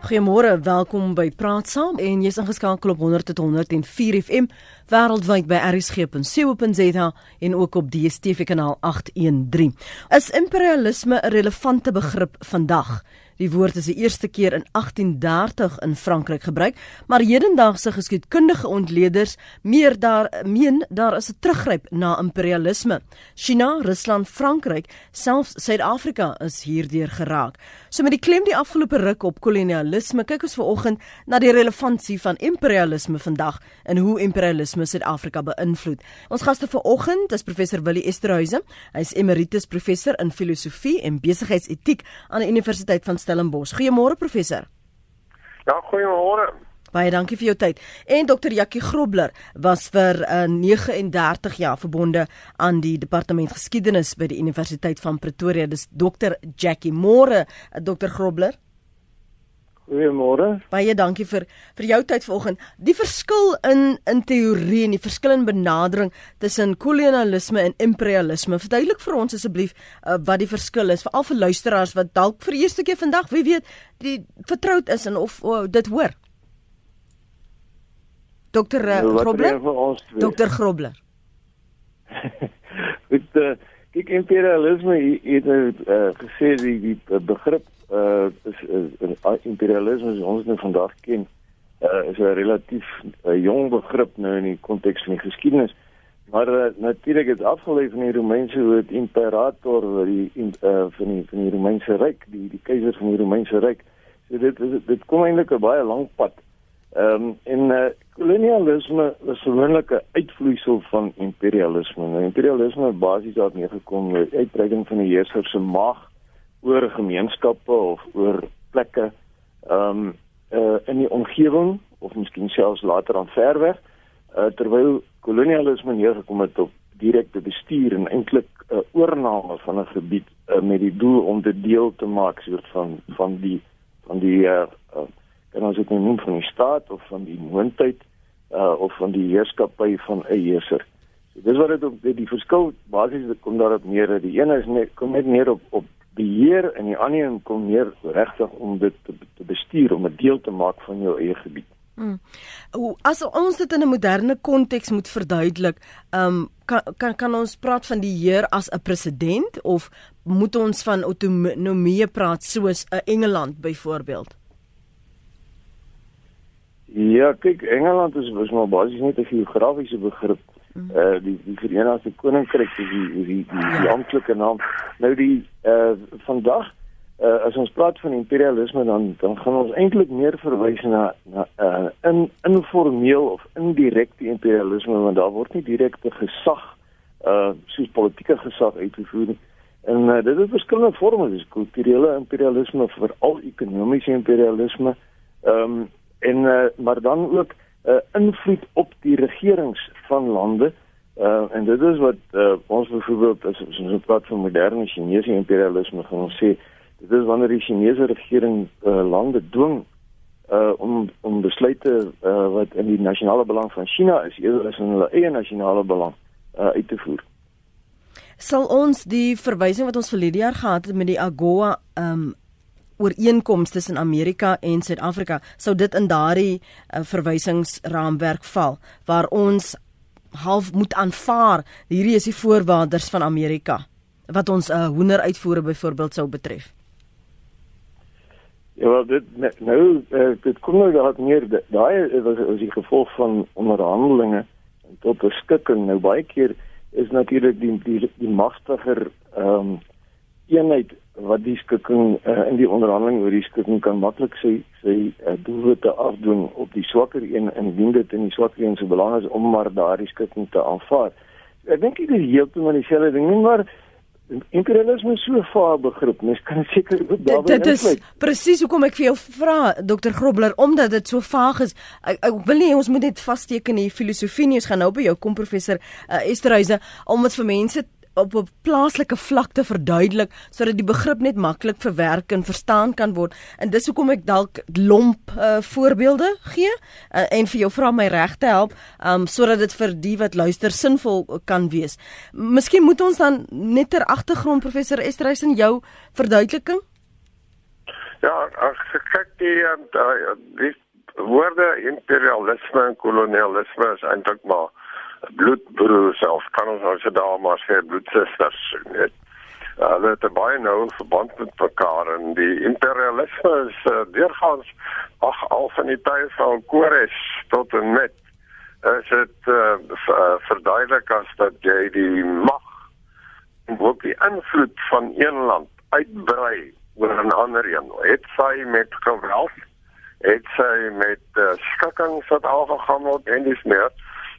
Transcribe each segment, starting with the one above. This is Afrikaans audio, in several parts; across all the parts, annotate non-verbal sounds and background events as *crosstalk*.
Goeiemôre, welkom by Praat Saam en jy's ingeskakel op 100.104 FM wêreldwyd by rsg.co.za en ook op DStv kanaal 813. Is imperialisme 'n relevante begrip vandag? Die woord is die eerste keer in 1830 in Frankryk gebruik, maar hedendaagse geskiedkundige ontleeders meer daar meen daar is 'n teruggryp na imperialisme. China, Rusland, Frankryk, selfs Suid-Afrika is hierdeur geraak. So met die klem die afgelope ruk op kolonialisme, kyk ons vanoggend na die relevantie van imperialisme vandag en hoe imperialisme Suid-Afrika beïnvloed. Ons gaste vanoggend is professor Willie Esterhuizen. Hy is emeritus professor in filosofie en besigheidsetiek aan die Universiteit van Stellenbosch. Goeiemôre professor. Ja, goeiemôre. Baie dankie vir jou tyd. En dokter Jackie Grobler was vir uh, 39 jaar verbonde aan die departement geskiedenis by die Universiteit van Pretoria. Dis dokter Jackie Môre, uh, dokter Grobler. Goeiemôre. Baie dankie vir vir jou tyd vanoggend. Die verskil in in teorie en die verskil in benadering tussen kolonialisme en imperialisme. Verduidelik vir ons asseblief uh, wat die verskil is, veral vir luisteraars wat dalk vir eerste keer vandag, wie weet, die vertroud is en of oh, dit hoor. Dokter uh, Grobler. Dokter Grobler. *laughs* Dit uh, kyk imperialisme het uh, gesê die, die begrip uh is, is imperialisme is ons nou vandag ken uh is 'n relatief uh, jong begrip nou in die konteks van die geskiedenis. Maar uh, natuurlik het afgelei van die Romeinse dit imperator die uh van die van die Romeinse ryk die die keiser van die Romeinse ryk. So dit is dit kom eintlik 'n baie lang pad ehm um, en uh kolonialisme is 'n uitvloeisel van imperialisme. Nou imperialisme basies daar neergekom met uitbreiding van die heerser se mag oor gemeenskappe of oor plekke ehm um, uh, in die omgewing of miskien selfs later aan ver weg uh, terwyl kolonialisme neergekom het op direkte bestuur en eintlik 'n uh, oorneem van 'n gebied uh, met die doel om dit deel te maak soort van van die van die uh, uh, kan ons dit nou noem van die staat of van die moondheid uh, of van die heerskappy van 'n heerser. So, dis wat dit die, die verskil basies kom daarop neer. Die een is net kom net neer op op beheer en die ander een kom meer regtig om dit te, te bestuur om 'n deel te maak van jou eie gebied. Hmm. As ons dit in 'n moderne konteks moet verduidelik, um, kan kan kan ons praat van die heer as 'n president of moet ons van autonomie praat soos 'n Engeland byvoorbeeld? Ja, kyk, Engeland is was maar basies net 'n geografiese begrip uh die die Verenigde Koninkryk is die die die, die, die amptelike naam. Nou die uh vandag uh as ons praat van imperialisme dan dan gaan ons eintlik meer verwys na na uh in informeel of indirekte imperialisme want daar word nie direkte gesag uh soos politieke gesag uitgevoer nie. En uh, dit is verskillende forme, dis kulturele imperialisme, veral ekonomiese imperialisme. Ehm um, en uh, maar dan ook uh, invloed op die regerings van lande. Uh, en dit is wat uh, ons byvoorbeeld as ons praat van moderne Chinese imperialisme gaan ons sê dit is wanneer die Chinese regering uh, lande dwing uh, om om besluite uh, wat in die nasionale belang van China is eerder as in hulle eie nasionale belang uh, uit te voer. Sal ons die verwysing wat ons verlede jaar gehad het met die AGOA um, ooreenkomste tussen Amerika en Suid-Afrika sou dit in daardie uh, verwysingsraamwerk val waar ons half moet aanvaar hierdie is die voorwaardes van Amerika wat ons uh, hoender uitvoere byvoorbeeld sou betref. Ja, wel dit nou uh, dit kom nou daar meer daai was as die gevolg van onderhandelinge tot beskikking nou baie keer is natuurlik die die, die magtiger ehm um, eenheid wat die skikking uh, in die onderhandeling oor die skikking kan maklik sy sy uh, doelwitte afdwing op die swakker een en indien dit in die swakker een se belang is om maar daardie skikking te aanvaar. Ek dink dit is heeltemal dieselfde ding, nie maar imperialisme is so 'n vaar begrip. Mens kan seker ook daarby Dit is presies hoekom ek vir jou vra Dr Grobler omdat dit so vaag is. Ek, ek wil nie ons moet dit vasteken in filosofie nie. Ons gaan nou by jou kom professor uh, Esterhuise om dit vir mense op 'n plaaslike vlak te verduidelik sodat die begrip net maklik verwerk en verstaan kan word. En dis hoekom ek dalk lomp uh, voorbeelde gee uh, en vir jou vra my reg te help um, sodat dit vir die wat luister sinvol kan wees. Miskien moet ons dan net ter agtergrond professor Esterhuis en jou verduideliking Ja, as ek kyk die uh, die woorde imperialisme en kolonialisme is eintlik maar bloedbroers of kan ons nou sê daar maar sê bloedsusters net. Uh, hulle het baie nou verband met mekaar en die imperialisme is uh, deurgaans ag al van die tye van Kores tot en met is dit uh, verduidelik as dat jy die mag en ook die invloed van een land uitbrei oor 'n ander een. Het sy met geweld, het sy met uh, skikkings wat aangegaan word en dis meer.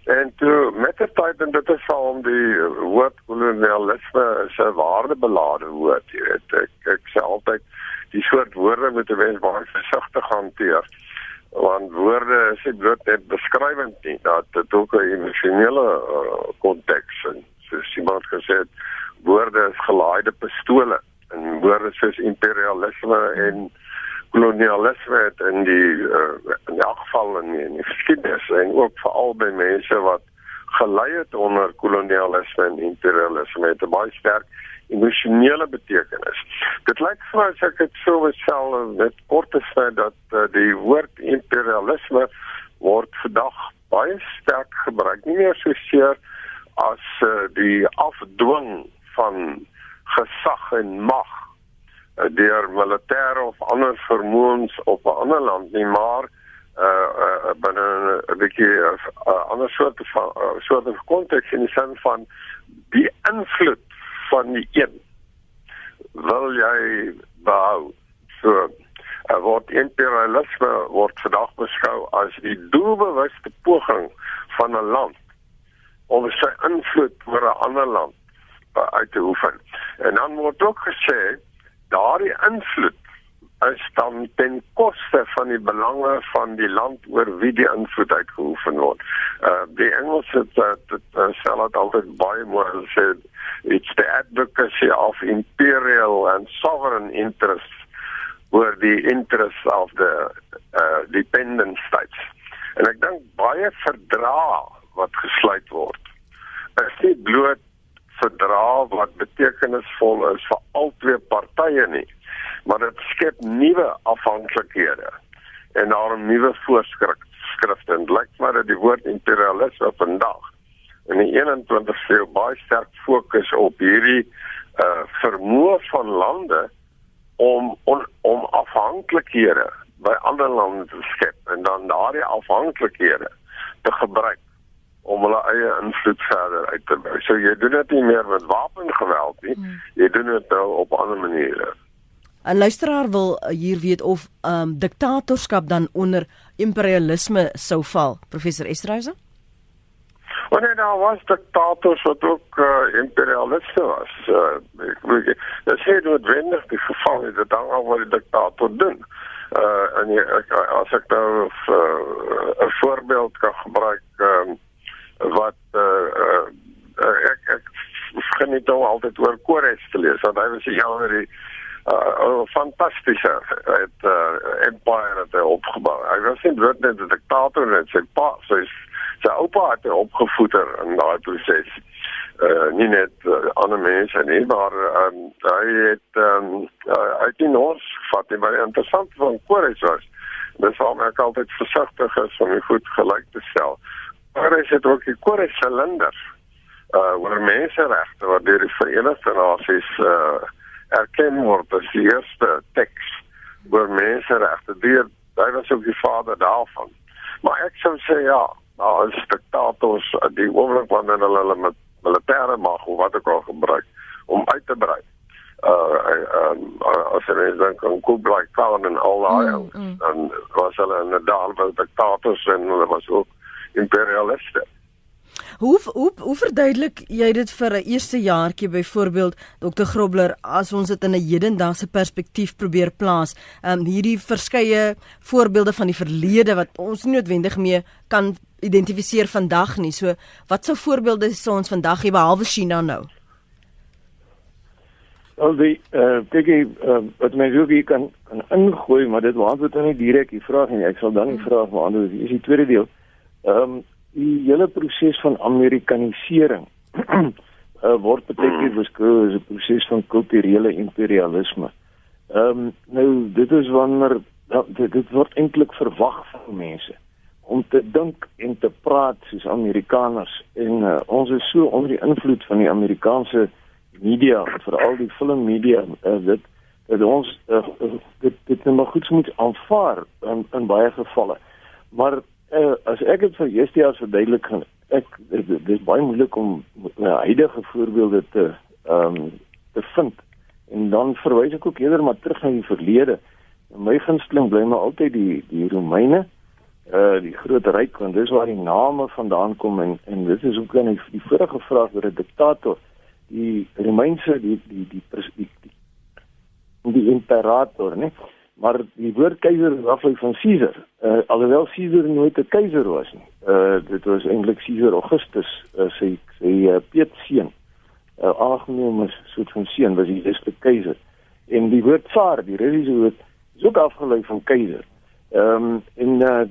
En toe met die tyd en dit is al om die woord kolonialisme se waardebelade woord, jy weet, ek, ek sê altyd die soort woorde moet 'n mens baie versigtig hanteer want woorde is nie bloot net beskrywend nie, dit ook 'n emosionele konteks uh, en soos iemand gesê het, woorde is gelaaide pistole en woorde soos imperialisme en kolonialisme het in die uh, in die geval in die, in die geskiedenis en ook veral by mense wat gelei het onder kolonialisme en imperialisme het 'n baie sterk emosionele betekenis. Dit lyk vir as ek dit sou bestel met kort te sê dat uh, die woord imperialisme word vandag baie sterk gebruik. Nie meer so seer as uh, die afdwing van gesag en mag deur militêre of ander vermoëns op 'n ander land nie maar uh uh binne 'n bietjie 'n uh, ander soort van uh, soort van konteks in die sin van die invloed van die een wil jy behou so uh, word imperialisme word vandag beskou as die doelbewuste poging van 'n land om sy invloed oor 'n ander land uh, uit te oefen. En dan word ook gesê daardie invloed is dan ten koste van die belange van die land oor wie die invloed uitgeoefen word. Uh die Engelse het dit uh, stel dit altyd baie mooi gesê it's the advocacy of imperial and sovereign interests oor die interests of the uh dependent states. En ek dink baie verdrae wat gesluit word is nie bloot verdrag wat betekenisvol is vir al twee partye nie maar dit skep nuwe afhanklikhede en daarom nuwe voorskrifte. En lyk maar dat die woord imperialisme vandag in die 21ste eeu baie sterk fokus op hierdie uh vermoë van lande om on, om afhanklikhede by ander lande te skep en dan daardie afhanklikhede te gebruik om hulle eie invloed verder uit te bou. So jy doen dit nie meer met wapengeweld nie. Hmm. Jy doen dit nou op ander maniere. 'n Luisteraar wil hier weet of ehm um, diktatorskap dan onder imperialisme sou val, professor Estreuze? Wanneer daar was diktators wat ook uh, imperialiste was. Uh, ek weet dit is nie noodwendig die geval nie dat dan al wat die diktator doen. Uh en jy, as ek nou 'n uh, voorbeeld kan gebruik ehm um, wat uh, uh, ek ek geniet nou altyd oor Kores te lees want hy was die een van die uh, fantastiese het uh, empire het hy opgebou. Hy was nie net 'n diktator net sy pa, sy sy oupa het hy opgevoeder in daai proses. Uh, nie net uh, ander mense nie, maar um, hy het um, uh, hy het ons vat nie, maar interessant van Kores was. Dis waarom ek altyd versigtig is om dit goed gelyk te stel. Maar is dit ook die kore silinders uh oor menseregte wat deur die Verenigde Nasies uh erken word as die eerste teks oor menseregte. Deur hy was ook die vader daarvan. Maar ek sou sê ja, nou as diktators die oomblik wanneer hulle hulle met militêre mag of wat ook al gebruik om uit te brei. Uh, uh, uh as jy dan kan Kublai Khan en al daai mm, mm. dan was hulle inderdaad wel diktators en hulle was ook imperialiste. Hoe hoe hoe verduidelik jy dit vir 'n eerste jaartjie byvoorbeeld Dr Grobler as ons dit in 'n hedendaagse perspektief probeer plaas? Ehm um, hierdie verskeie voorbeelde van die verlede wat ons nie noodwendig mee kan identifiseer vandag nie. So wat sou voorbeelde sou ons vandag hê behalwe China nou? Al die eh uh, kyk jy uh, wat my wil hier kan kan ingooi, maar dit beantwoord nou nie direk die vraag nie. Ek sal dan die vraag beantwoord. Dis die tweede deel. Ehm um, die hele proses van amerikanisering uh, *clears throat* word baie keer beskryf as 'n proses van kulturele imperialisme. Ehm um, nou dit is wanneer dit, dit word eintlik verwag van mense om te dink en te praat soos Amerikaners en uh, ons is so onder die invloed van die Amerikaanse media veral die filmmedia uh, dit dat ons uh, dit dit net maar goed moet aanvaar in, in baie gevalle maar uh, as ek dit vir Justia verduidelik kan ek dit is baie moeilik om huidige voorbeelde te ehm um, te vind. En dan verwys ek ook eerder maar terug na die verlede. My gunsteling bly maar altyd die die Romeine uh die groot ryk want dis waar die name vandaan kom en en dit is ook dan die, die vorige vraag oor 'n diktator. Die Romeinse die die die die die, die, die imperator nee maar die woord keiser is aflei van Caesar. Uh alhoewel Caesar nooit 'n keiser was nie. Uh dit was eintlik Caesar Augustus uh, sy sy uh, Piet seun uh aangeneem as soort van seun was die eerste keiser en die woord tsar die Russiese woord is ook afgelei van keiser ehm um, en uh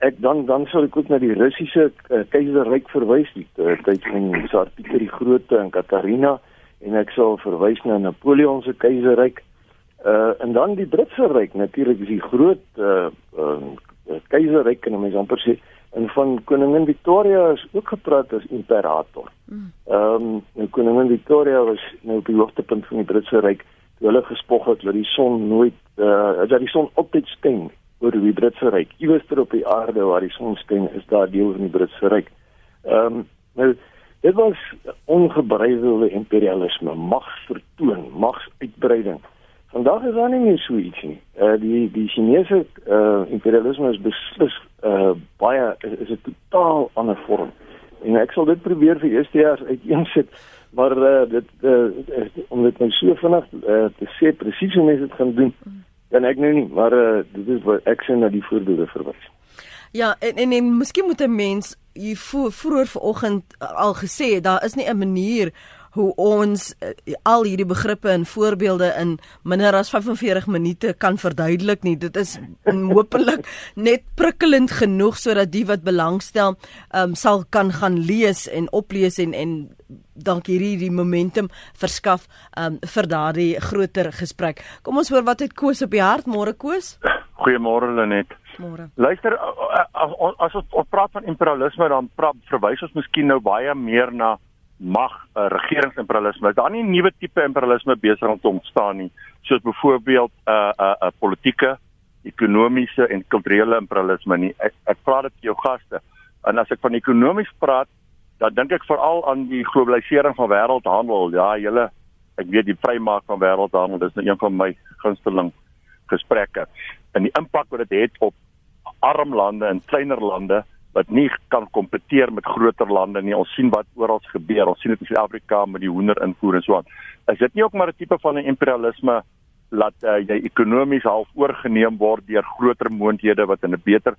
ek dan dan sal ek ook na die Russiese uh, keizerryk verwys. Die tyd van Tsar Pieter die Grote en Katarina. En ek sal verwys na Napoleon se keizerryk uh en dan die Britse ryk natuurlik is die groot uh, uh keizerryk en mense amper sê en van koningin Victoria is ook gepraat as imperator. Hmm. Ehm um, nou koningin Victoria was nou op die hoogtepunt van die Britse ryk toe hulle gespog het dat die son nooit uh dat die son altyd skyn oor die Britse ryk. Iewers ter op die aarde waar die son skyn, is daar deel van die Britse ryk. Ehm um, nou dit was ongebreidelde imperialisme, magsvertoon, magsuitbreiding. Vandag is daar nie meer so iets nie. Uh die die Chinese uh imperialisme is beslis uh baie is 'n totaal ander vorm. En ek sal dit probeer vir eerste jaar uiteensit, maar uh dit uh om dit nou so vinnig uh, te sê presies hoe mense dit gaan doen. Dan ek nou nie, maar uh, dit is wat ek sien na die voorbeelde verwys. Ja, en en, en miskien moet 'n mens hier vroeër vanoggend al gesê daar is nie 'n manier hoe ons uh, al hierdie begrippe en voorbeelde in minder as 45 minute kan verduidelik nie. Dit is hopelik *laughs* net prikkelend genoeg sodat die wat belangstel um, sal kan gaan lees en oplees en en dalk hierdie die momentum verskaf um, vir daardie groter gesprek. Kom ons hoor wat het Koos op die hart môre Koos? Goeiemôre Lenet. Môre. Luister as, ons praat van imperialisme dan praat, verwys ons miskien nou baie meer na mag uh, regeringsimperialisme. Daar nie nuwe tipe imperialisme besig om te ontstaan nie, soos byvoorbeeld 'n uh, 'n uh, 'n uh, politieke, ekonomiese en kulturele imperialisme nie. Ek, ek praat dit vir jou gaste. En as ek van ekonomies praat, dan dink ek veral aan die globalisering van wêreldhandel. Ja, julle ek weet die vrymaak van wêreldhandel, dis nou een van my gunsteling gesprekke. En die impak wat dit het op arm lande en kleiner lande wat nie kan kompeteer met groter lande nie. Ons sien wat oral gebeur. Ons sien dit in Suid-Afrika met die hoender invoer en so aan. Is dit nie ook maar 'n tipe van 'n imperialisme laat uh, jy ekonomies half oorgeneem word deur groter moondhede wat in 'n beter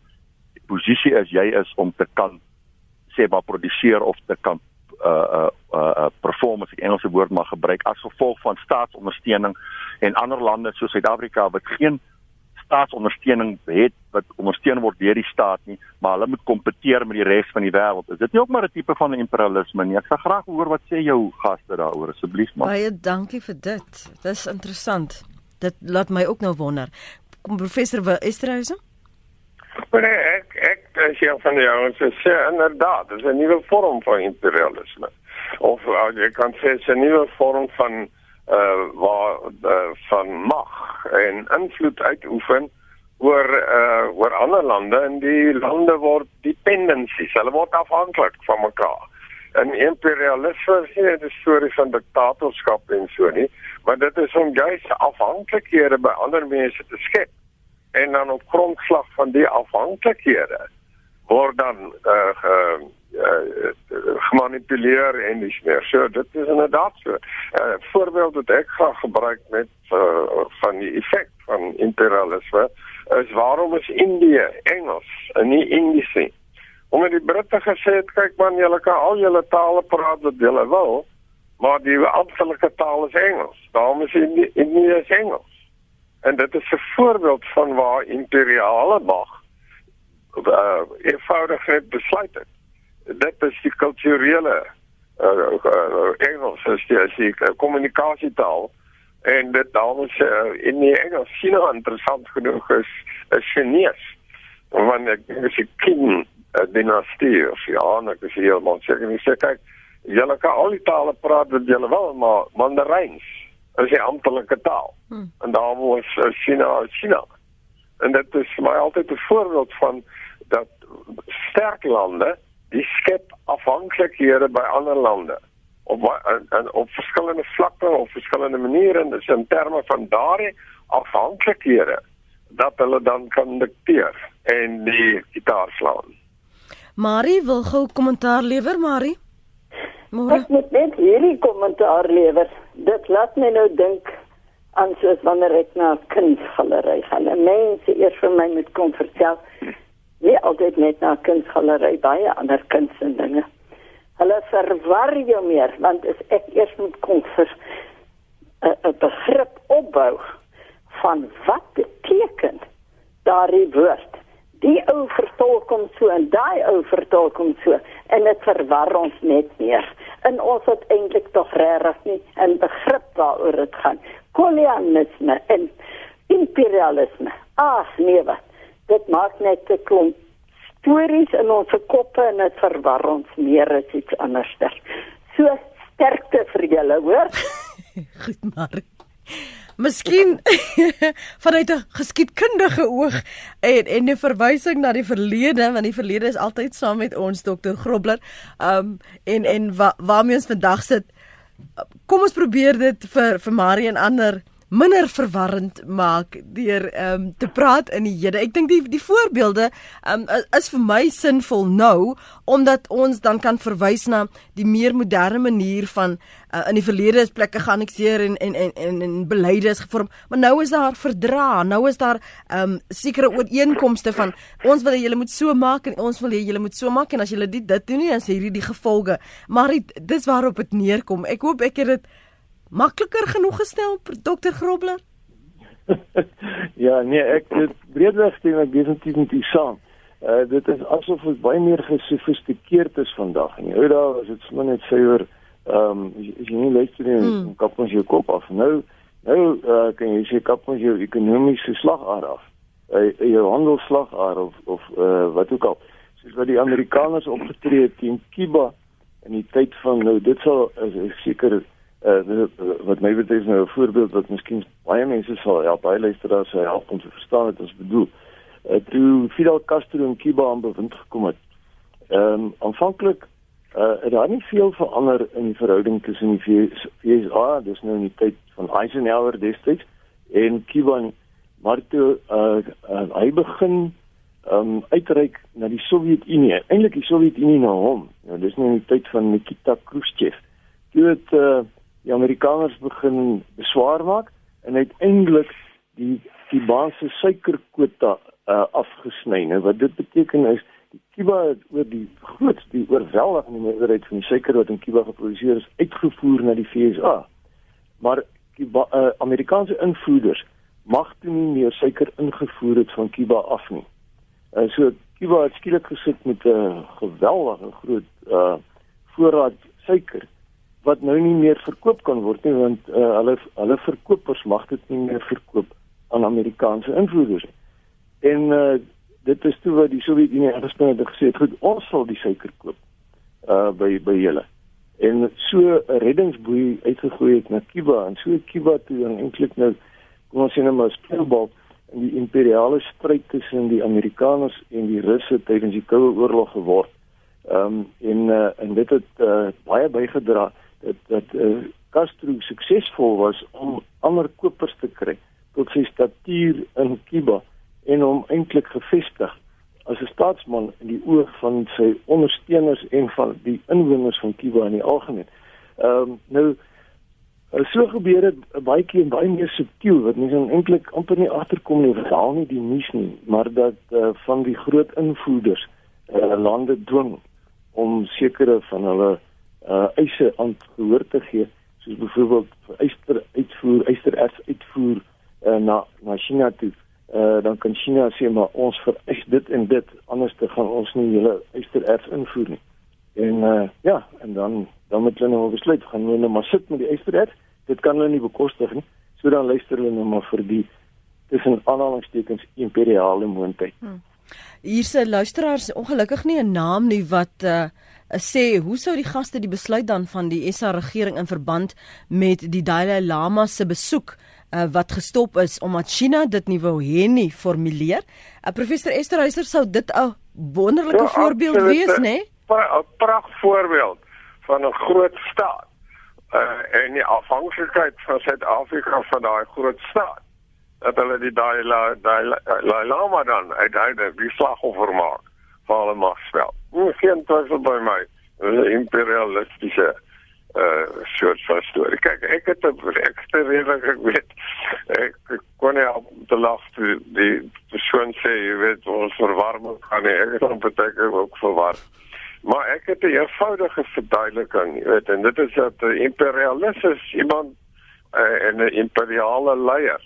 posisie is jy is om te kan sê wat produseer of te kan uh uh uh performance Engelse woord mag gebruik as gevolg van staatsondersteuning en ander lande soos Suid-Afrika wat geen staatsondersteuning het wat ondersteun word deur die staat nie, maar hulle moet kompeteer met die res van die wêreld. Is dit nie ook maar 'n tipe van imperialisme nie? Ek sal graag hoor wat sê jou gaste daaroor asseblief maar. Baie dankie vir dit. Dis interessant. Dit laat my ook nou wonder. Kom professor Esterhuizen? Maar nee, ek ek as jy van die ouens sê inderdaad, dis 'n nuwe vorm van imperialisme. Of jy kan sê 'n nuwe vorm van uh waar uh, van mag en invloed uitoefen oor uh oor ander lande en die lande word dependencies. Hulle word afhanklik van mekaar. En imperialisme is nie 'n storie van diktatorskap en so nie, maar dit is om juis afhanklikhede by ander mense te skep en dan op grondslag van die afhanklikhede word dan uh, ge, uh gemanipuleer en dis meer. So dit is inderdaad so. 'n uh, Voorbeeld wat ek graag gebruik met uh, van die effek van imperialisme is waarom is Indië Engels en nie Indies nie? Omdat die Britte gesê het kyk man, julle kan al julle tale praat wat julle wil, maar die amptelike taal is Engels. Daarom is Indië Indië Engels. En dit is 'n voorbeeld van waar imperiale mag uh, eenvoudig net besluit het. Dit is die kulturele uh, uh, Engels is die, die kommunikasietaal En dit dames uh, in die Engels China interessant genoeg is is Chinees. Want ek dink as jy kin dinastie of ja, ek is heeltemal seker nie sê kyk, julle kan al die tale praat wat julle wil, maar Mandarijn is die amptelike taal. Hmm. En daar was uh, China, China. En dit is my altyd 'n voorbeeld van sterk lande die skep afhanklikhede by ander lande op en, en op verskillende vlakke of verskillende maniere en dis in terme van daardie afhanklikhede dat hulle dan kan dikteer en die gitaar slaan. Marie wil gou kommentaar lewer, Marie. Môre. Ek moet net hierdie kommentaar lewer. Dit laat my nou dink aan soos wanneer ek na 'n kunsgalery gaan. Mense eers vir my moet kom vertel. Nie altyd net na kunsgalery, baie ander kuns en dinge. Hulle verwar jou meer want as ek eers moet kom vir 'n begrip opbou van wat beteken daardie woord. Die ou vertolk hom so en daai ou vertolk hom so en dit verwar ons net meer. En ons het eintlik tog regtig nie 'n begrip waaroor dit gaan. Kolonialisme en imperialisme. Ag nee wat dit maak net te klomp stories in ons koppe en dit verwar ons meer as iets anders. So sterkte vir julle, hoor? *laughs* Goed maar. Miskien *laughs* vanuit 'n geskiedkundige oog en en 'n verwysing na die verlede want die verlede is altyd saam met ons dokter Grobler. Um en en wa, waarmee ons vandag sit. Kom ons probeer dit vir vir Marie en ander minder verwarrend maak deur ehm um, te praat in die hede. Ek dink die die voorbeelde ehm um, is vir my sinvol nou omdat ons dan kan verwys na die meer moderne manier van uh, in die verlede is plekke geannexeer en en en en, en beleide is gevorm, maar nou is daar verdra. Nou is daar ehm um, sekere ooreenkomste van ons wil hê julle moet so maak en ons wil hê julle moet so maak en as julle dit dit doen nie dan sê hierdie die gevolge. Maar dis waarop dit neerkom. Ek hoop ek het dit makliker genoeg gestel dokter Grobler? *laughs* ja, nee, ek dit breedweg stem ek definitief met u saam. Uh dit is asof dit baie meer gesofistikeerd is vandag. En ou dae was dit sommer net suiwer ehm um, as jy nie luister nie, hmm. kap ons jou kop af. Nou nou uh kan jy sê kap ons jou ekonomiese slagaar af. Uh, jou handelsslagaar of of uh wat ook al. Soos wat die Amerikaners opgetree het teen Cuba in die tyd van nou dit sal seker uh, wat my betref nou 'n voorbeeld wat miskien baie mense sal help, baie luisteraars sal help om te verstaan wat ons bedoel. Uh, toe Fidel Castro in Cuba aan bewind gekom het. Ehm um, aanvanklik uh, het daar nie veel verander in die verhouding tussen die VSA, dis nou in die tyd van Eisenhower destyds en Cuba maar toe uh, uh, hy begin um uitreik na die Sowjetunie. Eintlik die Sowjetunie na hom. Nou dis nou in die tyd van Nikita Khrushchev. Het uh, die Amerikaners begin beswaar maak en uiteindelik die die baanse suikerkwota uh, afgesny. Nou wat dit beteken is die Kuba het oor die grootste die oorweldigende meerderheid van die suiker wat in Kuba geproduseer is uitgevoer na die VSA. Maar Kuba uh, Amerikaanse invoerders mag toe nie meer suiker ingevoer het van Kuba af nie. Uh, so Kuba het skielik gesit met 'n uh, geweldige groot uh, voorraad suiker wat nou nie meer verkoop kan word nie want uh, hulle hulle verkopers mag dit nie meer verkoop aan Amerikaanse invoerders nie. En uh, dit is toe wat die Sowjetunie het gesê het goed ons sal die suiker koop uh by by julle. En so 'n reddingsboei uitgegooi het na Kuba en so Kuba toe dan eintlik nou kom ons sê nou maar speelbal in die imperiale stryd tussen die Amerikaners en die Russe tydens die Koue Oorlog geword. Ehm um, en uh, en dit het uh, baie bygedra dat dat uh, Castro suksesvol was om ander kopers te kry tot sy statuur in Kuba en hom eintlik gevestig as 'n staatsman in die oog van sy ondersteuners en van die inwoners van Kuba in die algemeen. Ehm um, nou eh, so gebeur dit baie keer baie meer subtiel wat mense eintlik amper nie agterkom nie, veral nie die nuus nie, maar dat uh, van die groot invloeders uh, lande dwing om sekere van hulle uh eise aan gehoor te gee soos byvoorbeeld yster uitvoer ystererts uitvoer uh, na na China toe uh dan kan China sê maar ons vereis dit en dit anders te gaan ons nie hele ystererts invoer nie en uh ja en dan dan moet hulle nou besluit gaan hulle nou maar sit met die ystererts dit kan hulle nie bekostig nie So dan luister hulle nou maar vir die tussen aanhalingstekens imperiale moondheid. Hmm. Hierse luisteraars ongelukkig nie 'n naam nie wat uh sê hoe sou die gaste die besluit dan van die SA regering in verband met die Dalai Lama se besoek uh, wat gestop is omdat China dit nie wou hê nie formuleer. Uh, professor Esther Reiser sou dit 'n wonderlike ja, voorbeeld wees, né? 'n Pragtige voorbeeld van 'n groot staat. Uh, en die afhanklikheid van Suid-Afrika van daai groot staat dat hulle die Dalai Dalai Lama dan uiteindelik die slagoffer maak van hulle magspel. Nie geen twyfel by my. 'n imperialistiese uh soort van storie. Kyk, ek het 'n ek het redelik ek weet ek kon nie op die loft die, die persoon sê jy weet ons verwarming kan nie ek het hom beteken ook verwar. Maar ek het 'n eenvoudige verduideliking, jy weet en dit is dat 'n imperialis is iemand uh, en 'n imperiale leier.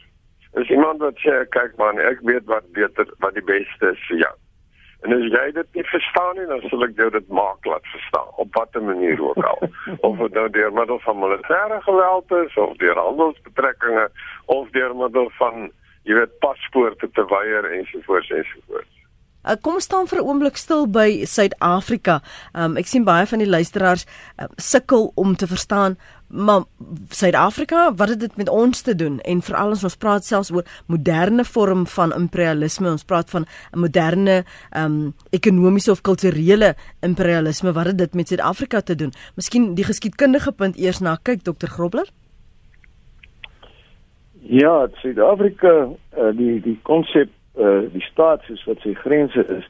Is iemand wat sê kyk man, ek weet wat beter wat die beste is vir jou. En as jy dit nie verstaan nie, dan sal ek jou dit maak laat verstaan op watter manier ook al. *laughs* of dit nou deur middel van militêre geweld is of deur handelsbetrekkinge of deur middel van jy weet paspoorte te weier ensovoorts ensovoorts. Uh, kom staan vir 'n oomblik stil by Suid-Afrika. Um, ek sien baie van die luisteraars uh, sukkel om te verstaan maar Suid-Afrika, wat het dit met ons te doen? En veral as ons praat selfs oor moderne vorm van imperialisme, ons praat van 'n moderne um ekonomiese of kulturele imperialisme, wat het dit met Suid-Afrika te doen? Miskien die geskiedkundige punt eers na kyk Dr. Grobler. Ja, Suid-Afrika, uh, die die konsep uh, die staat soos wat sy grense is,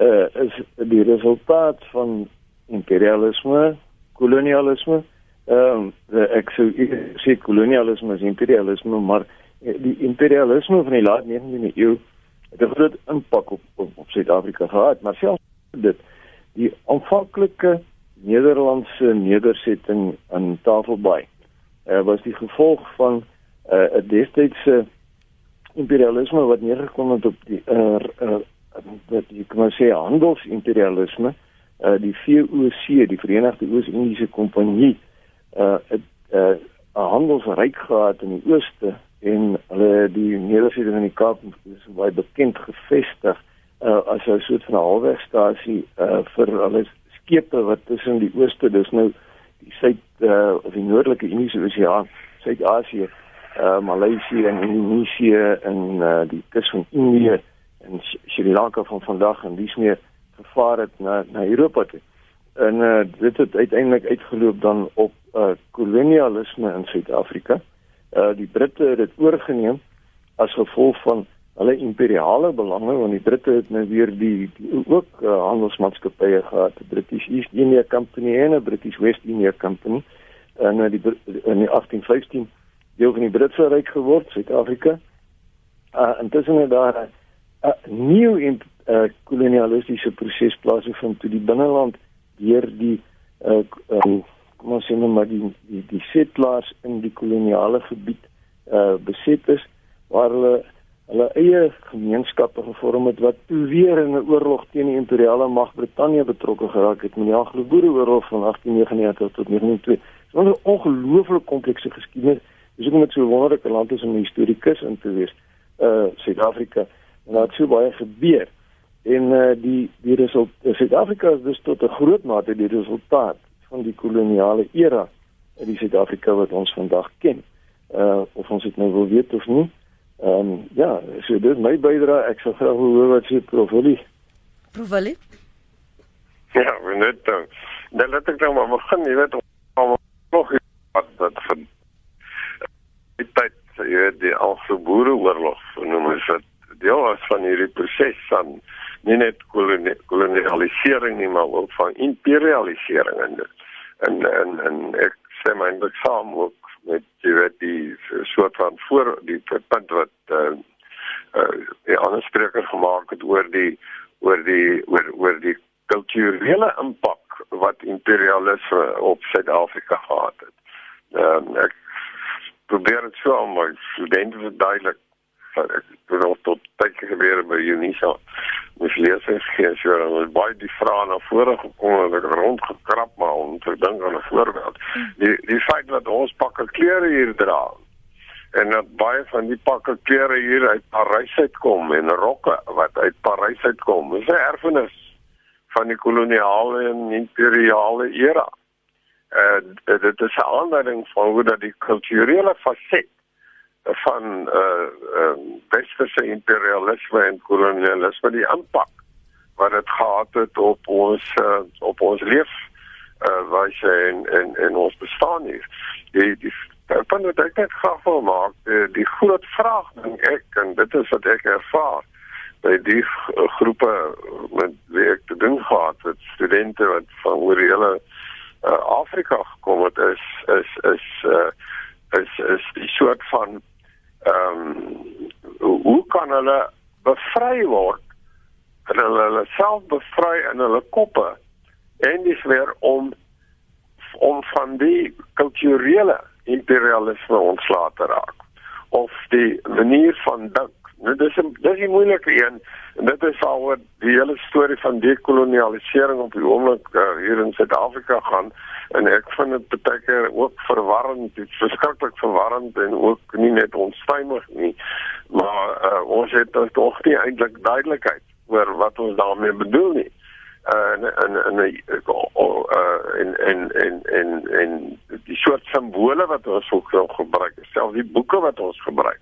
uh, is die resultaat van imperialisme, kolonialisme. Ehm um, ek sou sê kolonialisme is imperialisme, maar die imperialisme van die laat 19de eeu het 'n groot impak op op, op Suid-Afrika gehad, maar selfs dit die aanvanklike Nederlandse nedersetting aan Tafelbaai uh, was die gevolg van 'n uh, destydse imperialisme wat neergekom het op die uh, uh, wat jy kan sê handelsimperialisme uh, die VOC die Verenigde Oos-Indiese Kompanjie uh 'n uh, handelsryk gehad in die ooste en hulle die nedersetting in die Kaap is baie bekend gevestig uh as 'n soort van halwegstasie uh vir hulle skepe wat tussen die ooste dis nou die suid uh of die noordelike Indiese Oseaan, Suid-Asië, uh Maleisië en Indonesië en uh die kus van Indië en Sri Lanka van vandag en dis meer gevaar het na na Europa toe. En uh dit het uiteindelik uitgeloop dan op uh kolonialisme in Suid-Afrika. Uh die Britte het dit oorgeneem as gevolg van hulle imperiale belange want die Britte het nou weer die, die ook uh, handelsmaatskappye gehad, die British East India Company en die British West India Company en uh, die in die 1815 deel van die Britse ryk geword, Suid-Afrika. Uh intussen het daar 'n nuwe uh, kolonialistiese proses plaasgevind toe die binneland deur die uh, uh kom ons sê nou maar die die die settlers in die koloniale gebied uh beset is waar hulle hulle eie gemeenskappe gevorm het wat toe weer in 'n oorlog teen die imperiale mag Brittanje betrokke geraak het met die Anglo-Boereoorlog van 1899 tot 1902. Dit was 'n ongelooflik komplekse geskiedenis. Dis hoekom dit so wonderlike land is om 'n historikus in te wees. Uh Suid-Afrika en daar het so baie gebeur. En uh die die resultaat Suid-Afrika is dus tot 'n groot mate die resultaat van die koloniale era in die Suid-Afrika wat ons vandag ken. Uh of ons dit nou wil weet of nie. Ehm um, ja, so dit my bydrae. Ek sou graag wil hoor wat sê Prof Willie. Prof Willie? Ja, we net dan. Dan laat ek nou maar begin, jy weet, om nog wat wat van die tyd, jy weet, die Anglo-Boereoorlog, noem ons dit, deel was van hierdie proses van nie net kolonialisering nie, maar ook van imperialisering en en en en ek sê my eintlik saam ook met jy weet die soort van voor die punt wat uh, uh, die ander spreker gemaak het oor die oor die oor oor die kulturele impak wat imperialisme op Suid-Afrika gehad het. Ehm uh, ek probeer dit so om my studente verduidelik ek nog tot tyd gebeur by Unisa mis lesings gee so en baie die vrae na vore gekom en ek rondgekrap maar om te dink aan 'n voorbeeld. Die die feit dat ons pakke klere hier dra en dat baie van die pakke klere hier uit Parys uitkom en rokke wat uit Parys uitkom. Dis 'n erfenis van die koloniale en imperiale era. Eh uh, dit is 'n aanduiding van hoe dat die kulturele faset van eh uh, westerse imperialisme en kolonialisme die impak wat dit gehad het op ons uh, op ons leef eh uh, wyse en en en ons bestaan hier. Die die van wat ek net graag wil maak, die, die groot vraag dink ek en dit is wat ek ervaar by die groepe met wie ek te doen gehad het, studente wat van oor die hele Afrika gekom het is is is uh, is is die soort van ehm um, hoe kan hulle bevry word? Hulle hulle self bevry in hulle koppe en dis weer om om van die kulturele imperialisme ontslae te raak of die manier van dink. Nou dis 'n dis 'n moeilike een en dit is al die hele storie van dekolonialisering op die oomblik uh, hier in Suid-Afrika gaan. En ek vind dit baie keer ook verwarrend, dit is verskriklik verwarrend en ook nie net onstuimig nie. Maar uh, ons het tog nie eintlik duidelikheid oor wat ons daarmee bedoel nie. En en en en en en en en die soort simbole wat ons ook gebruik, selfs die boeke wat ons gebruik,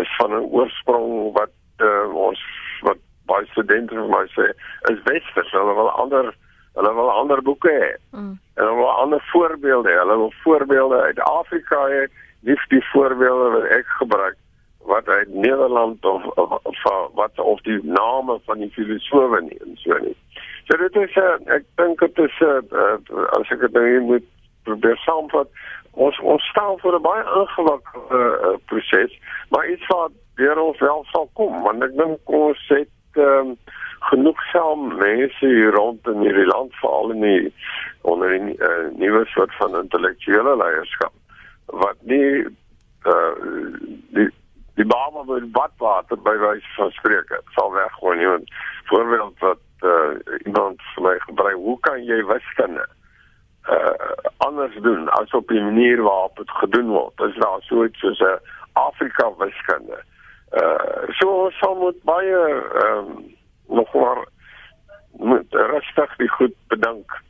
is van 'n oorsprong wat uh, ons wat baie studente vir my sê is westers, hulle wil ander hulle wil ander boeke hê. Mm. En hulle wil ander voorbeelde. Hulle wil voorbeelde uit Afrika hê, nie die voorbeelde wat ek gebruik wat uit Nederland of, of, of wat of die name van die filosofe nie en so nie. So dit is uh, ek dink dit is uh, as ek dit nou moet probeer saamvat ons ons staan voor 'n baie ingewikkelde uh, proses maar iets wat deur ons wel sal kom want ek dink ons het um, genoeg saam mense hier rond in hierdie land veral in die onder die uh, nuwe soort van intellektuele leierskap wat nie uh, die die baba met badwater by wyse van spreek sal weggooi nie. Want voorbeeld wat uh, iemand vir my gebruik, hoe kan jy wiskunde uh anders doen as op die manier waarop dit gedoen word? Is daar so iets soos 'n Afrika wiskunde? Uh so sal moet baie ehm um, nog maar moet rustig die goed bedink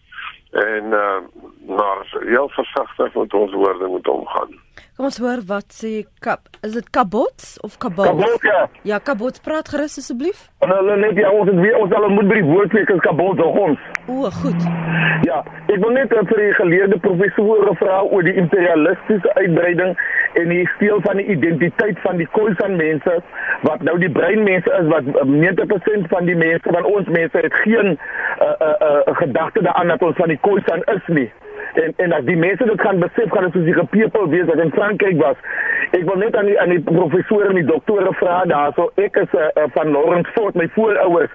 en uh maar heel versigtig met ons woorde moet omgaan. Kom ons hoor wat sê Kap. Is dit Kabots of Kabot? Kabot ja. Ja, Kabots praat gerus asseblief. Hulle net ja, ons het weer ons al moet by die woordfees Kabot tog ons. O, goed. Ja, ek wil net vir die geleerde professor vra oor die imperialistiese uitbreiding en die steel van die identiteit van die Khoisan mense wat nou die breinmense is wat 90% van die mense van ons mense het geen uh, uh, uh, gedagte daaraan dat ons van die Khoisan is nie en en as die mense dit gaan besef gaan dit soos die people wees wat in Frankryk was. Ek wil net aan die aan die professore en die doktore vra daarso ek is uh, van Lawrence Fort my voorouers.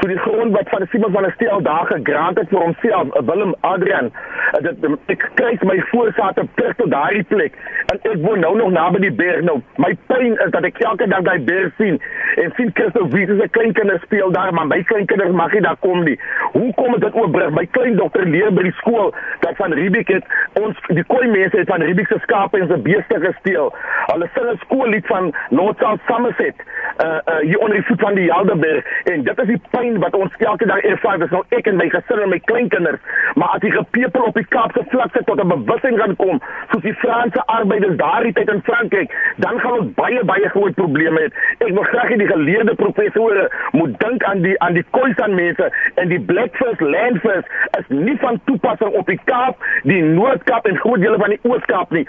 So die grond wat van Simon van der Stel daar gegrant het vir homself, uh, Willem Adrian, uh, dit ek kry my voorsate terug tot daai plek en ek woon nou nog naby die berg nou. My pyn is dat ek elke dag daai berg sien en sien Christo wie se kleinkinders speel daar maar my kleinkinders mag nie daar kom nie. Hoe kom dit oorbrug? My kleindogter leer by die skool dat van Riebeek het ons die koei mense het van Riebeek se skape en se beeste gesteel. Hulle sing 'n skoollied van North South Somerset. Uh uh hier onder die voet van die Helderberg en dit is die pyn wat ons elke dag ervaar. Dis nou ek en my gesin en my kleinkinders. Maar as die gepepel op die Kaapse vlakte tot 'n bewussyn gaan kom, soos die Franse arbeiders daardie tyd in Frankryk, dan gaan ons baie baie groot probleme hê. Ek wil graag hê die geleerde professore moet dink aan die aan die Khoisan mense en die Blackfist Landfist is nie van toepassing op die Kaap die Noord-Kaap en groot dele van die Oos-Kaap nie.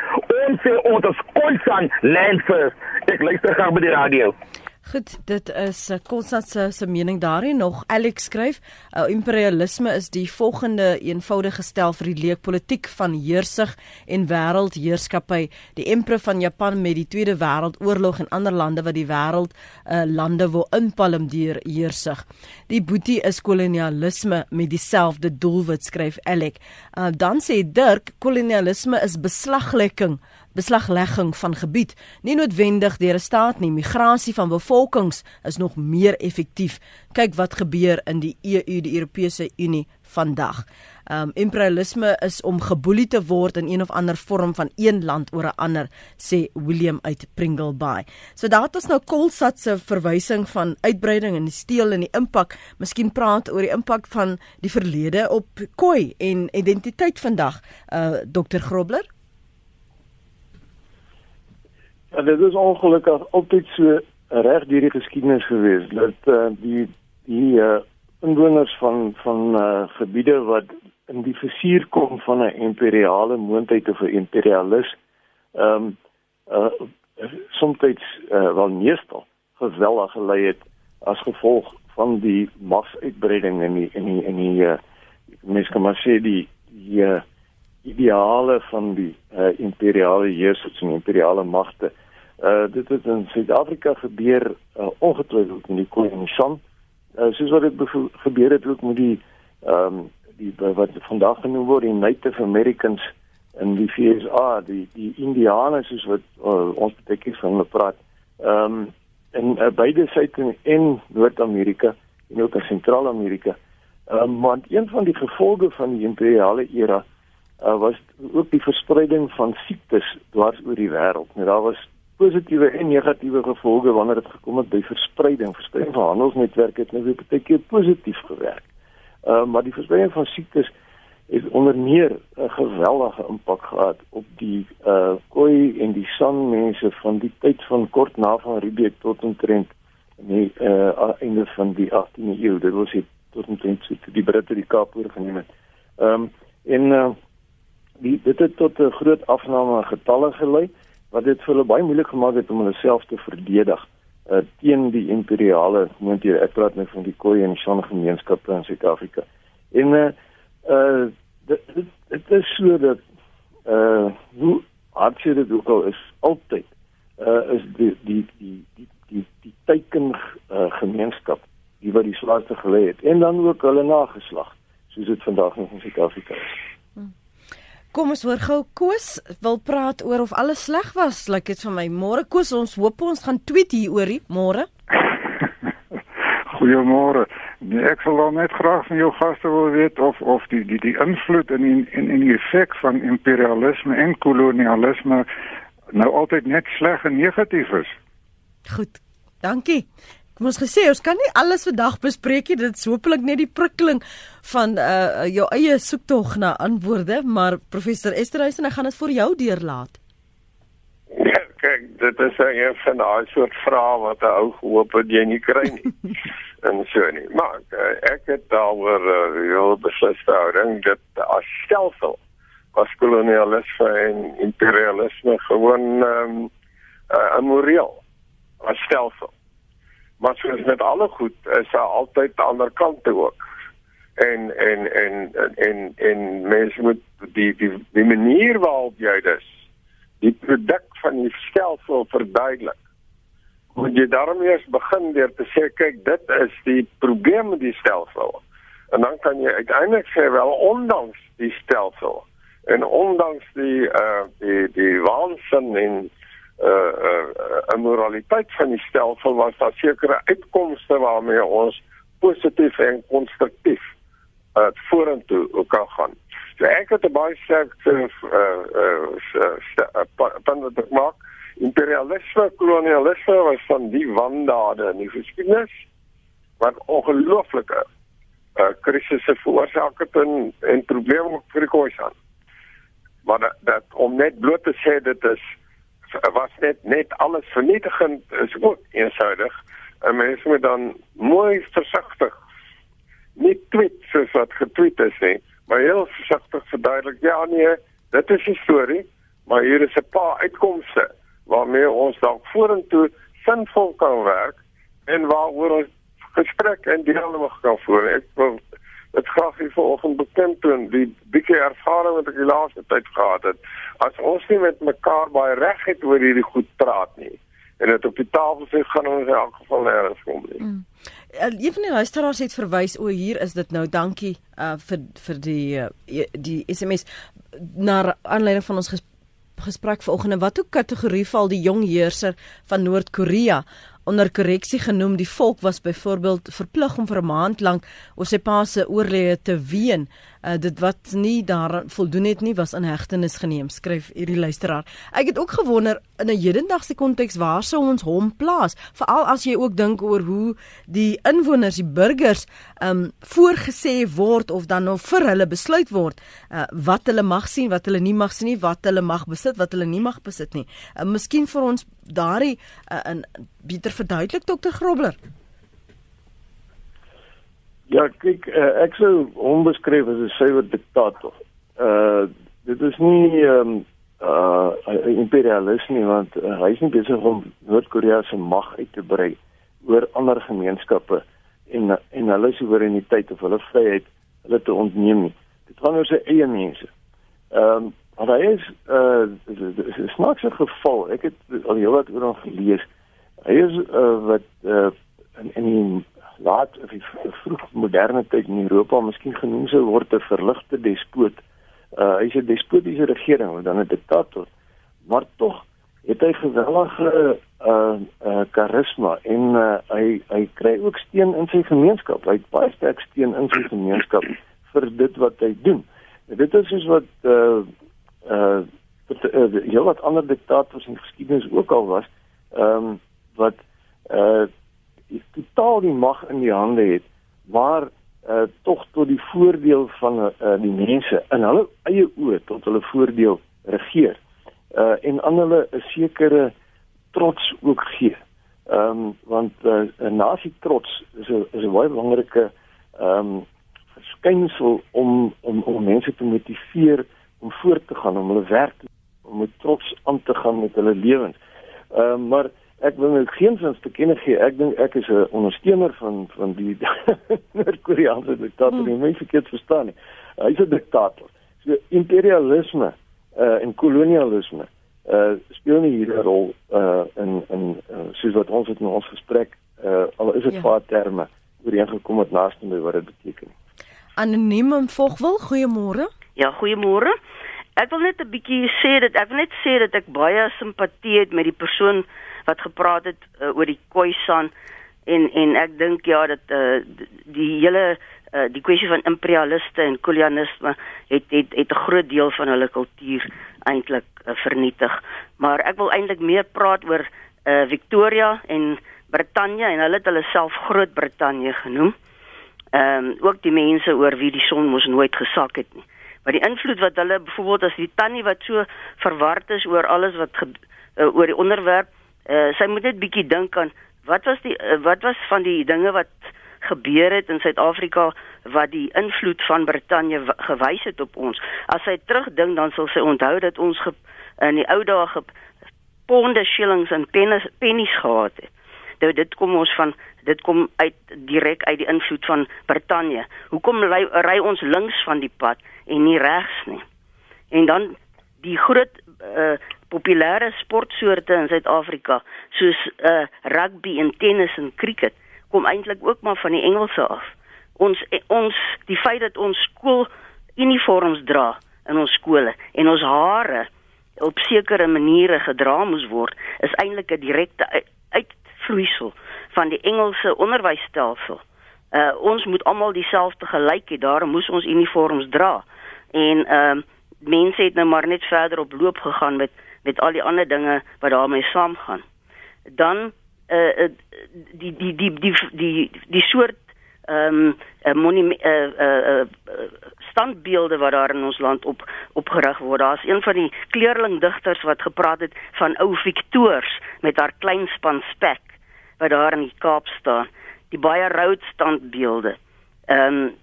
Ons sê ons is Khoisan land first. Ek luister graag by die radio. Goed, dit is Konstant eh, se se mening daarin nog. Alex skryf, uh, imperialisme is die volgende eenvoudige stel vir die leek politiek van heersig en wêreldheerskappy. Die emperor van Japan met die Tweede Wêreldoorlog en ander lande wat die wêreld uh, lande wil inpalm deur heersig. Die boetie is kolonialisme met dieselfde doelwit skryf Alex. Uh, dan sê Dirk, kolonialisme is beslaglegging beslaglegging van gebied, nie noodwendig deur 'n staat nie. Migrasie van bevolkings is nog meer effektief. Kyk wat gebeur in die EU, die Europese Unie vandag. Um imperialisme is om geboelie te word in een of ander vorm van een land oor 'n ander, sê William uit Pringle Bay. So daar het ons nou Kolsat se verwysing van uitbreiding en die steel en die impak. Miskien praat oor die impak van die verlede op Khoi en identiteit vandag. Uh Dr Grobler. Ja, dit is ongelukkig altyd so reg deur die geskiedenis gewees dat uh, die die uh, inwoners van van uh, gebiede wat in die versuur kom van 'n imperiale moondheid of 'n imperialis ehm um, uh soms uh, wel meestal geweldig gelei het as gevolg van die magsuitbreiding in die in die in die uh, mens kan maar sê die die uh, ideale van die uh, imperiale heersers en imperiale magte uh dit het in Suid-Afrika gebeur uh, ongetwyfeld met die koning San uh, soos wat dit gebeur het ook met die ehm um, die wat vandag genoem word die Native Americans in die FSA, die die Indiane soos wat uh, ons baie keer van hulle praat. Ehm um, in uh, beide Suid- en Noord-Amerika en ook in Sentraal-Amerika. Ehm um, want een van die gevolge van die imperiale era uh, was ook die verspreiding van siektes dwars oor die wêreld. Nou daar was positiewe en negatiewe gevolge wanneer dit gekom het by verspreiding. Verspreiding van handelsnetwerke het nou weer baie keer positief gewerk. Uh, maar die verspreiding van siektes het onder meer 'n geweldige impak gehad op die uh Khoi en die San mense van die tyd van kort na van Riebeeck tot omtrent die uh einde van die 18de eeu. Dit was tot omtrent so die Britte die Kaap oorgeneem het. Ehm um, en uh die dit het tot 'n groot afname getalle gelei wat dit vir hulle baie moeilik gemaak het om hulle self te verdedig uh, teen die imperiale moonthede. Ek praat nou van die Khoi en San gemeenskappe in Suid-Afrika. En uh uh dit dit is so dat uh hoe hartseer dit ook al is altyd uh is die die die die die die teken uh, gemeenskap die wat die swaarste gelê het en dan ook hulle nageslag soos dit vandag in Suid-Afrika is. Kom ons hoor gou Koos wil praat oor of alles sleg was. Lyk like dit vir my. Môre Koos, ons hoop ons gaan tweet hier oor die môre. *laughs* Goeiemôre. Nee, ek wil net graag van jou gaste wil weet of of die die die invloed en in in in die effek van imperialisme en kolonialisme nou altyd net sleg en negatief is. Goed. Dankie. Kom ons gesê ons kan nie alles vandag bespreek nie. Dit is hopelik net die prikkeling van uh jou eie soektog na antwoorde, maar professor Esterhuisen, ek gaan dit vir jou deurlaat. Ja, *laughs* kyk, dit is 'n van daai soort vrae wat 'n ou gehoop het jy nie kry nie. *laughs* en so nie. Maar uh, ek het daaroor uh, heel besluit houding dat as stelsel as kolonialisme en imperialisme gewoon ehm um, uh, amoreel as stelsel maar soos met alle goed is daar altyd 'n ander kant toe ook. En en en en en mense moet die die die manier waarop jy dit die produk van die stelsel verduidelik. Moet jy daarmee eers begin deur te sê kyk dit is die probleem met die stelsel. En dan kan jy uiteindelik sê wel ondanks die stelsel en ondanks die uh die die waansin en uh uh 'n moraliteit van die stelsel was daar sekere uitkomste waarmee ons positief en konstruktief uh vorentoe kan gaan. So ek het baie sterk uh uh punt wat ek maak. Imperialisme, kolonialisme was van die wandade in die geskiedenis wat ongelooflike uh krisisse veroorsaak het en en probleme vir die koerant. Maar dat, dat om net bloot te sê dit is was net net alles vernietigend is ook eenvoudig. En mense moet dan mooi versigtig nie tweet soos wat getweet is nie, maar heel versigtig verduidelik ja nee, dit is 'n storie, maar hier is 'n paar uitkomste waarmee ons dalk vorentoe sinvol kan werk en waaroor ons gesprek en dialoog kan voer. Ek wil dit graag hier vanoggend bekend doen die bietjie ervaring wat ek die laaste tyd gehad het. As ons nie met mekaar baie reg het oor hierdie goed praat nie en dit op die tafel sê gaan ons in elk geval nêrens kom nie. Mm. Uh, een van die luisteraars het verwys o hier is dit nou dankie uh, vir vir die uh, die SMS na aanleiding van ons ges gesprek vanoggend wat ook kategorie val die jong heerser van Noord-Korea onder korreksie genoem die volk was byvoorbeeld verplig om vir 'n maand lank oor sy pa se oorlede te ween uh, dit wat nie daar voldoen het nie was in hegtenis geneem skryf hierdie luisteraar. Ek het ook gewonder in 'n hedendaagse konteks waar sou ons hom plaas? Veral as jy ook dink oor hoe die inwoners die burgers um voorgesê word of dan nou vir hulle besluit word uh, wat hulle mag sien wat hulle nie mag sien nie wat hulle mag besit wat hulle nie mag besit nie. Uh, miskien vir ons daardie uh, in beter verduidelik dokter Grobler Ja, kyk, uh, ek sou hom beskryf as 'n suiwer diktator. Uh dit is nie ehm um, uh 'n imperialist nie want uh, hy is nie besig om Noord-Korea se mag uit te brei oor ander gemeenskappe en en hulle soewereiniteit of hulle vryheid hulle te ontneem nie. Dit gaan oor sy eie mense. Ehm um, maar hy is uh dis 'n geval. Ek het al heelwat oor hom gelees. Hy is uh wat uh in in die laat of die vroeg moderne tyd in Europa miskien genoem sou word 'n verligte despoot. Uh hy's 'n despotiese regering of dan 'n diktator. Maar tog het hy geweldige uh uh karisma en uh, hy hy kry ook steun in sy gemeenskap. Hy het baie sterk steun in sy gemeenskap vir dit wat hy doen. En dit is soos wat uh uh jy wat ander diktators in geskiedenis ook al was, ehm um, wat uh totaal die mag in die hande het waar uh, tog tot die voordeel van uh, die mense in hulle eie oë tot hulle voordeel regeer uh, en aan hulle 'n sekere trots ook gee. Ehm um, want 'n uh, nasie trots is 'n is 'n baie belangrike ehm um, verskynsel om om om mense te motiveer om voort te gaan om hulle werk te om met trots aan te gaan met hulle lewens. Ehm uh, maar ek wil nou geensins te kenne gee. Ek dink ek is 'n ondersteuner van van die *laughs* Noord-Koreaanse diktator. Hmm. nie my verkeerd verstaan nie. Hy's 'n diktator. So imperialisme uh, en kolonialisme uh, speel nie hier 'n rol uh, in in uh, soos wat ons het in ons gesprek uh, al is dit ja. vaar terme ooreengekom het naaste my wat dit beteken. Anoniem en volgwil goeiemôre. Ja goeiemôre. Ek wil net 'n bietjie sê dat ek wil net sê dat ek baie simpatie het met die persoon wat gepraat het uh, oor die Khoisan en en ek dink ja dat uh, die hele uh, die kwessie van imperialiste en kolonialisme het het het 'n groot deel van hulle kultuur eintlik uh, vernietig. Maar ek wil eintlik meer praat oor uh, Victoria en Brittanje en hulle het hulle self Groot-Brittanje genoem. Ehm um, ook die mense oor wie die son mos nooit gesak het nie. Maar die invloed wat hulle byvoorbeeld as die tannie wat so verward is oor alles wat ge, uh, oor die onderwerp uh, sy moet net bietjie dink aan wat was die uh, wat was van die dinge wat gebeur het in Suid-Afrika wat die invloed van Brittanje gewys het op ons. As sy terugdink dan sal sy onthou dat ons ge, in die ou dae ge ponde shillings en pennies pennies gehad het. Nou dit kom ons van dit kom uit direk uit die invloed van Brittanje. Hoekom ry, ons links van die pad en nie regs nie? En dan die groot uh, populêre sportsoorte in Suid-Afrika soos uh rugby en tennis en cricket kom eintlik ook maar van die Engelse af. Ons eh, ons die feit dat ons skool uniforms dra in ons skole en ons hare op sekere maniere gedra moes word is eintlik 'n direkte uitvloeisel van die Engelse onderwysstelsel. Uh ons moet almal dieselfde gelyk hê, daarom moes ons uniforms dra. En ehm uh, mense het nou maar net verder op loop gegaan met met al die ander dinge wat daarmee saamgaan. Dan uh, die die die die die die soort ehm um, eh uh, uh, standbeelde wat daar in ons land op opgerig word. Daar's een van die kleurlingdigters wat gepraat het van ou Victoors met haar klein span spek wat daar in die Kaap staan. Die baie rood standbeelde. Ehm um,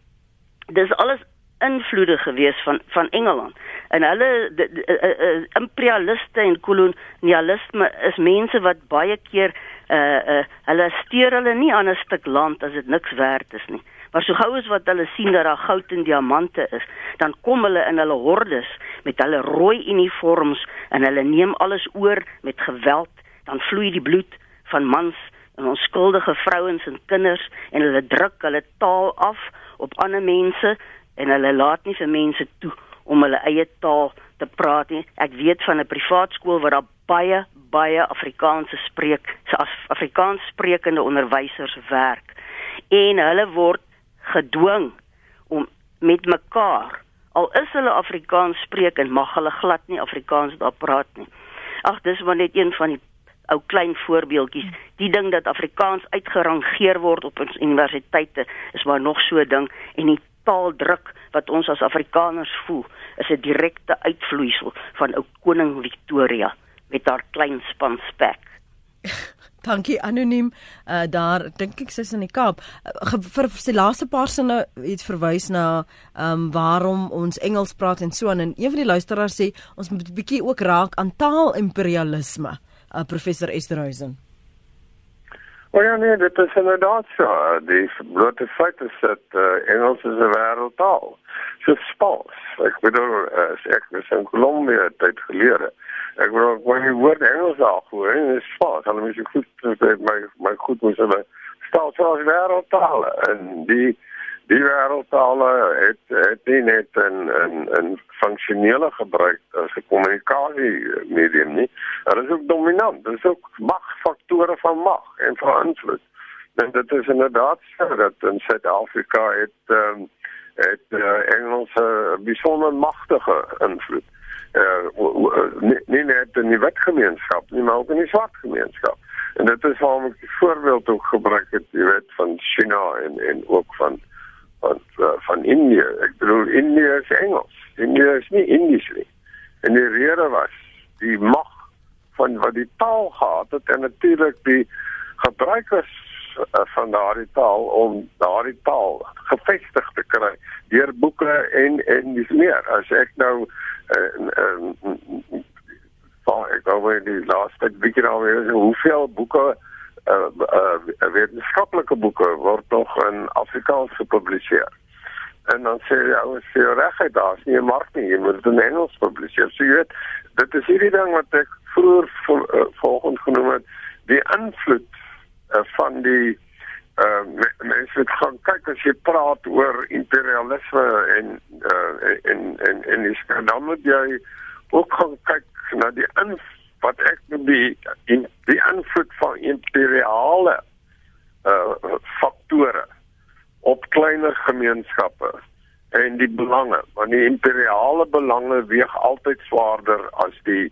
dis alles invloede gewees van van Engeland. En hulle de, de, de, de, imperialiste en kolonialisme is mense wat baie keer uh uh hulle steur hulle nie aan 'n stuk land as dit niks werd is nie. Maar so gou as wat hulle sien dat daar goud en diamante is, dan kom hulle in hulle hordes met hulle rooi uniforms en hulle neem alles oor met geweld, dan vloei die bloed van mans en onskuldige vrouens en kinders en hulle druk hulle taal af op ander mense en hulle laat nie vir mense toe om hulle eie taal te praat nie. Ek weet van 'n privaat skool waar daar baie baie Afrikaanse spreek as Afrikaans sprekende onderwysers werk en hulle word gedwing om met mekaar al is hulle Afrikaans spreek en mag hulle glad nie Afrikaans daar praat nie. Ag dis maar net een van die ou klein voorbeeldjies. Die ding dat Afrikaans uitgerangeer word op ons universiteite is maar nog so 'n ding en die taaldruk wat ons as Afrikaners voel is 'n direkte uitvloeisel van ou koning Victoria met haar klein span spek. *laughs* Dankie anoniem. Uh daar dink ek sy's in die Kaap. Uh, vir sy laaste paar sinne iets verwys na ehm um, waarom ons Engels praat en so aan en een van die luisteraars sê ons moet 'n bietjie ook raak aan taalimperialisme. Uh professor Esterhuizen. Oh ja nee, dit is inderdaad so. Die blote feit is dat uh, Engels is 'n wêreldtaal. So Spaans. Ek bedoel, uh, ek was in Kolumbie tyd gelede. Ek wou wanneer jy woord Engels daar hoor, en is Spaans. Hulle moet goed my my goed moet hulle stel soos wêreldtale en die die wêreldtale het het nie net 'n 'n 'n funksionele gebruik as 'n kommunikasie medium nie. Hulle is ook dominant. Dit is ook magfaktore van mag en van invloed. En dit is inderdaad so dat in Suid-Afrika het um, het uh, Engels 'n besonder magtige invloed. Uh, nie, nie net in die wetgemeenskap nie, maar ook in die swart gemeenskap. En dit is waarom ek die voorbeeld ook gebruik het, jy weet, van China en en ook van van Indië. Ek bedoel Indië is Engels. Indië is nie Indies nie. En die rede was die mag van wat die taal gehad het en natuurlik die gebruikers uh, van daardie taal om daardie taal gevestig te kry deur boeke en en dis meer. As ek nou uh, uh, van ek net die laaste bietjie nou weer hoeveel boeke uh, uh, wetenskaplike boeke word nog in Afrikaans gepubliseer. En dan sê jy ouens sê regtig daar's nie 'n mark nie, jy moet dit in Engels publiseer. So jy weet, dit is hierdie ding wat ek vroeër uh, volgens genoem het, die invloed uh, van die uh mense het gaan kyk as jy praat oor imperialisme en uh en en en dis dan moet jy ook gaan kyk na die invloed wat ek noem die in die invloed van imperiale uh faktore op kleiner gemeenskappe en die belange want die imperiale belange weeg altyd swaarder as die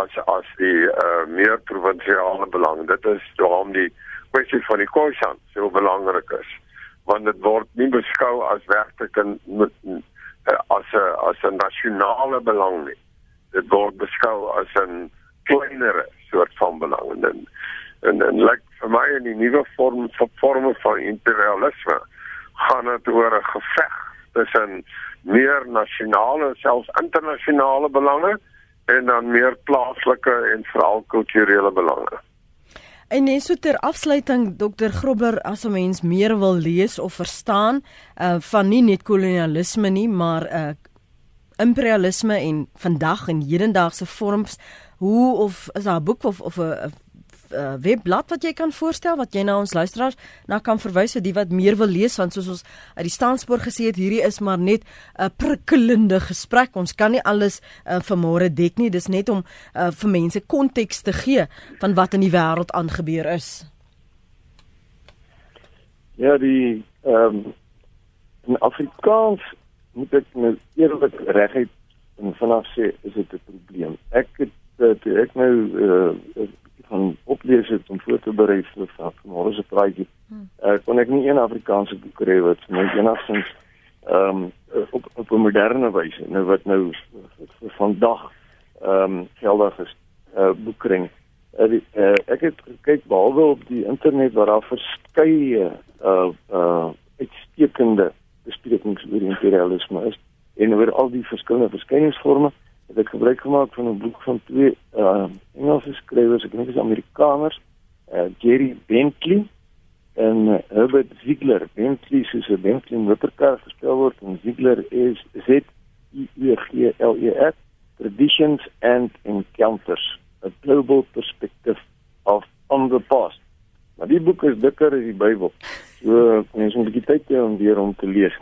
as as die uh meer provinsiale belange dit is daarom die kwessie van die Khoisan so belangrik is want dit word nie beskou as werklik 'n as 'n as 'n nasionale belang nie. Dit word beskou as 'n kleiner soort van belang en en en like vir my in die nuwe vorm van forme van imperialisme gaan dit oor 'n geveg tussen meer nasionale en selfs internasionale belange en dan meer plaaslike en veral kulturele belange. En net so ter afsluiting Dr Grobler as 'n mens meer wil lees of verstaan uh van nie net kolonialisme nie maar uh imperialisme en vandag en hedendaagse vorms hoe of is daar 'n boek of of 'n webblad wat jy kan voorstel wat jy na ons luisteraars na kan verwys vir die wat meer wil lees? Want soos ons uit die staanspoor gesê het hierdie is maar net 'n prikkelende gesprek. Ons kan nie alles uh, vanmôre dek nie. Dis net om uh, vir mense konteks te gee van wat in die wêreld aangebeur is. Ja die ehm um, in Afrikaans moet ek nou eerlik reguit en vanaf sê is dit 'n probleem. Ek het dat ek nou uh, van oplees het om voor te berei vir vanmôre se praatjie. Hmm. Uh, kon ek nie een Afrikaanse boek kry wat my enigstens ehm um, op op 'n moderne wyse nou wat nou vir vandag ehm um, geldig is uh, boekring. Uh, die, uh, ek het gekyk behalwe op die internet waar daar verskeie uh uh uitstekende besprekings oor imperialisme is en oor al die verskillende verskyningsvorme het ek gebruik gemaak van 'n boek van twee uh Engelse skrywers, ek dink is Amerikaners, uh Jerry Bentley en uh, Herbert Ziegler. Bentley soos 'n Bentley motorkar gespel word en Ziegler is Z I E G L E R Traditions and Encounters: A Global Perspective of on the Past. Maar die boek is dikker as die Bybel. So mens moet 'n bietjie tyd hê om weer om te lees.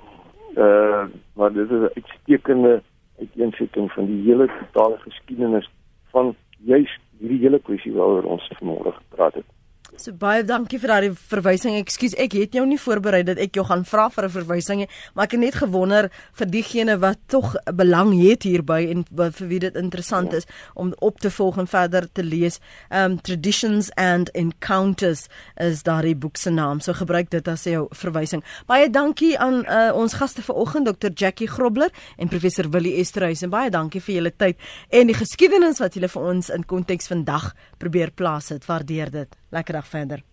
Uh maar dit is 'n uitstekende uiteensetting van die hele totale geskiedenis van juis hierdie hele kwessie waaroor ons vanmôre gepraat het. So baie dankie vir daardie verwysing. Ekskuus, ek het jou nie voorberei dat ek jou gaan vra vir 'n verwysing nie, maar ek het net gewonder vir diegene wat tog belang het hierby en wat vir wie dit interessant is om op te volg en verder te lees. Um Traditions and Encounters is daardie boek se naam. So gebruik dit as jou verwysing. Baie dankie aan uh, ons gaste vanoggend, Dr. Jackie Grobler en professor Willie Esterhuis en baie dankie vir julle tyd en die geskiedenis wat julle vir ons in konteks vandag probeer plaas het. Waardeer dit. Lekker dag.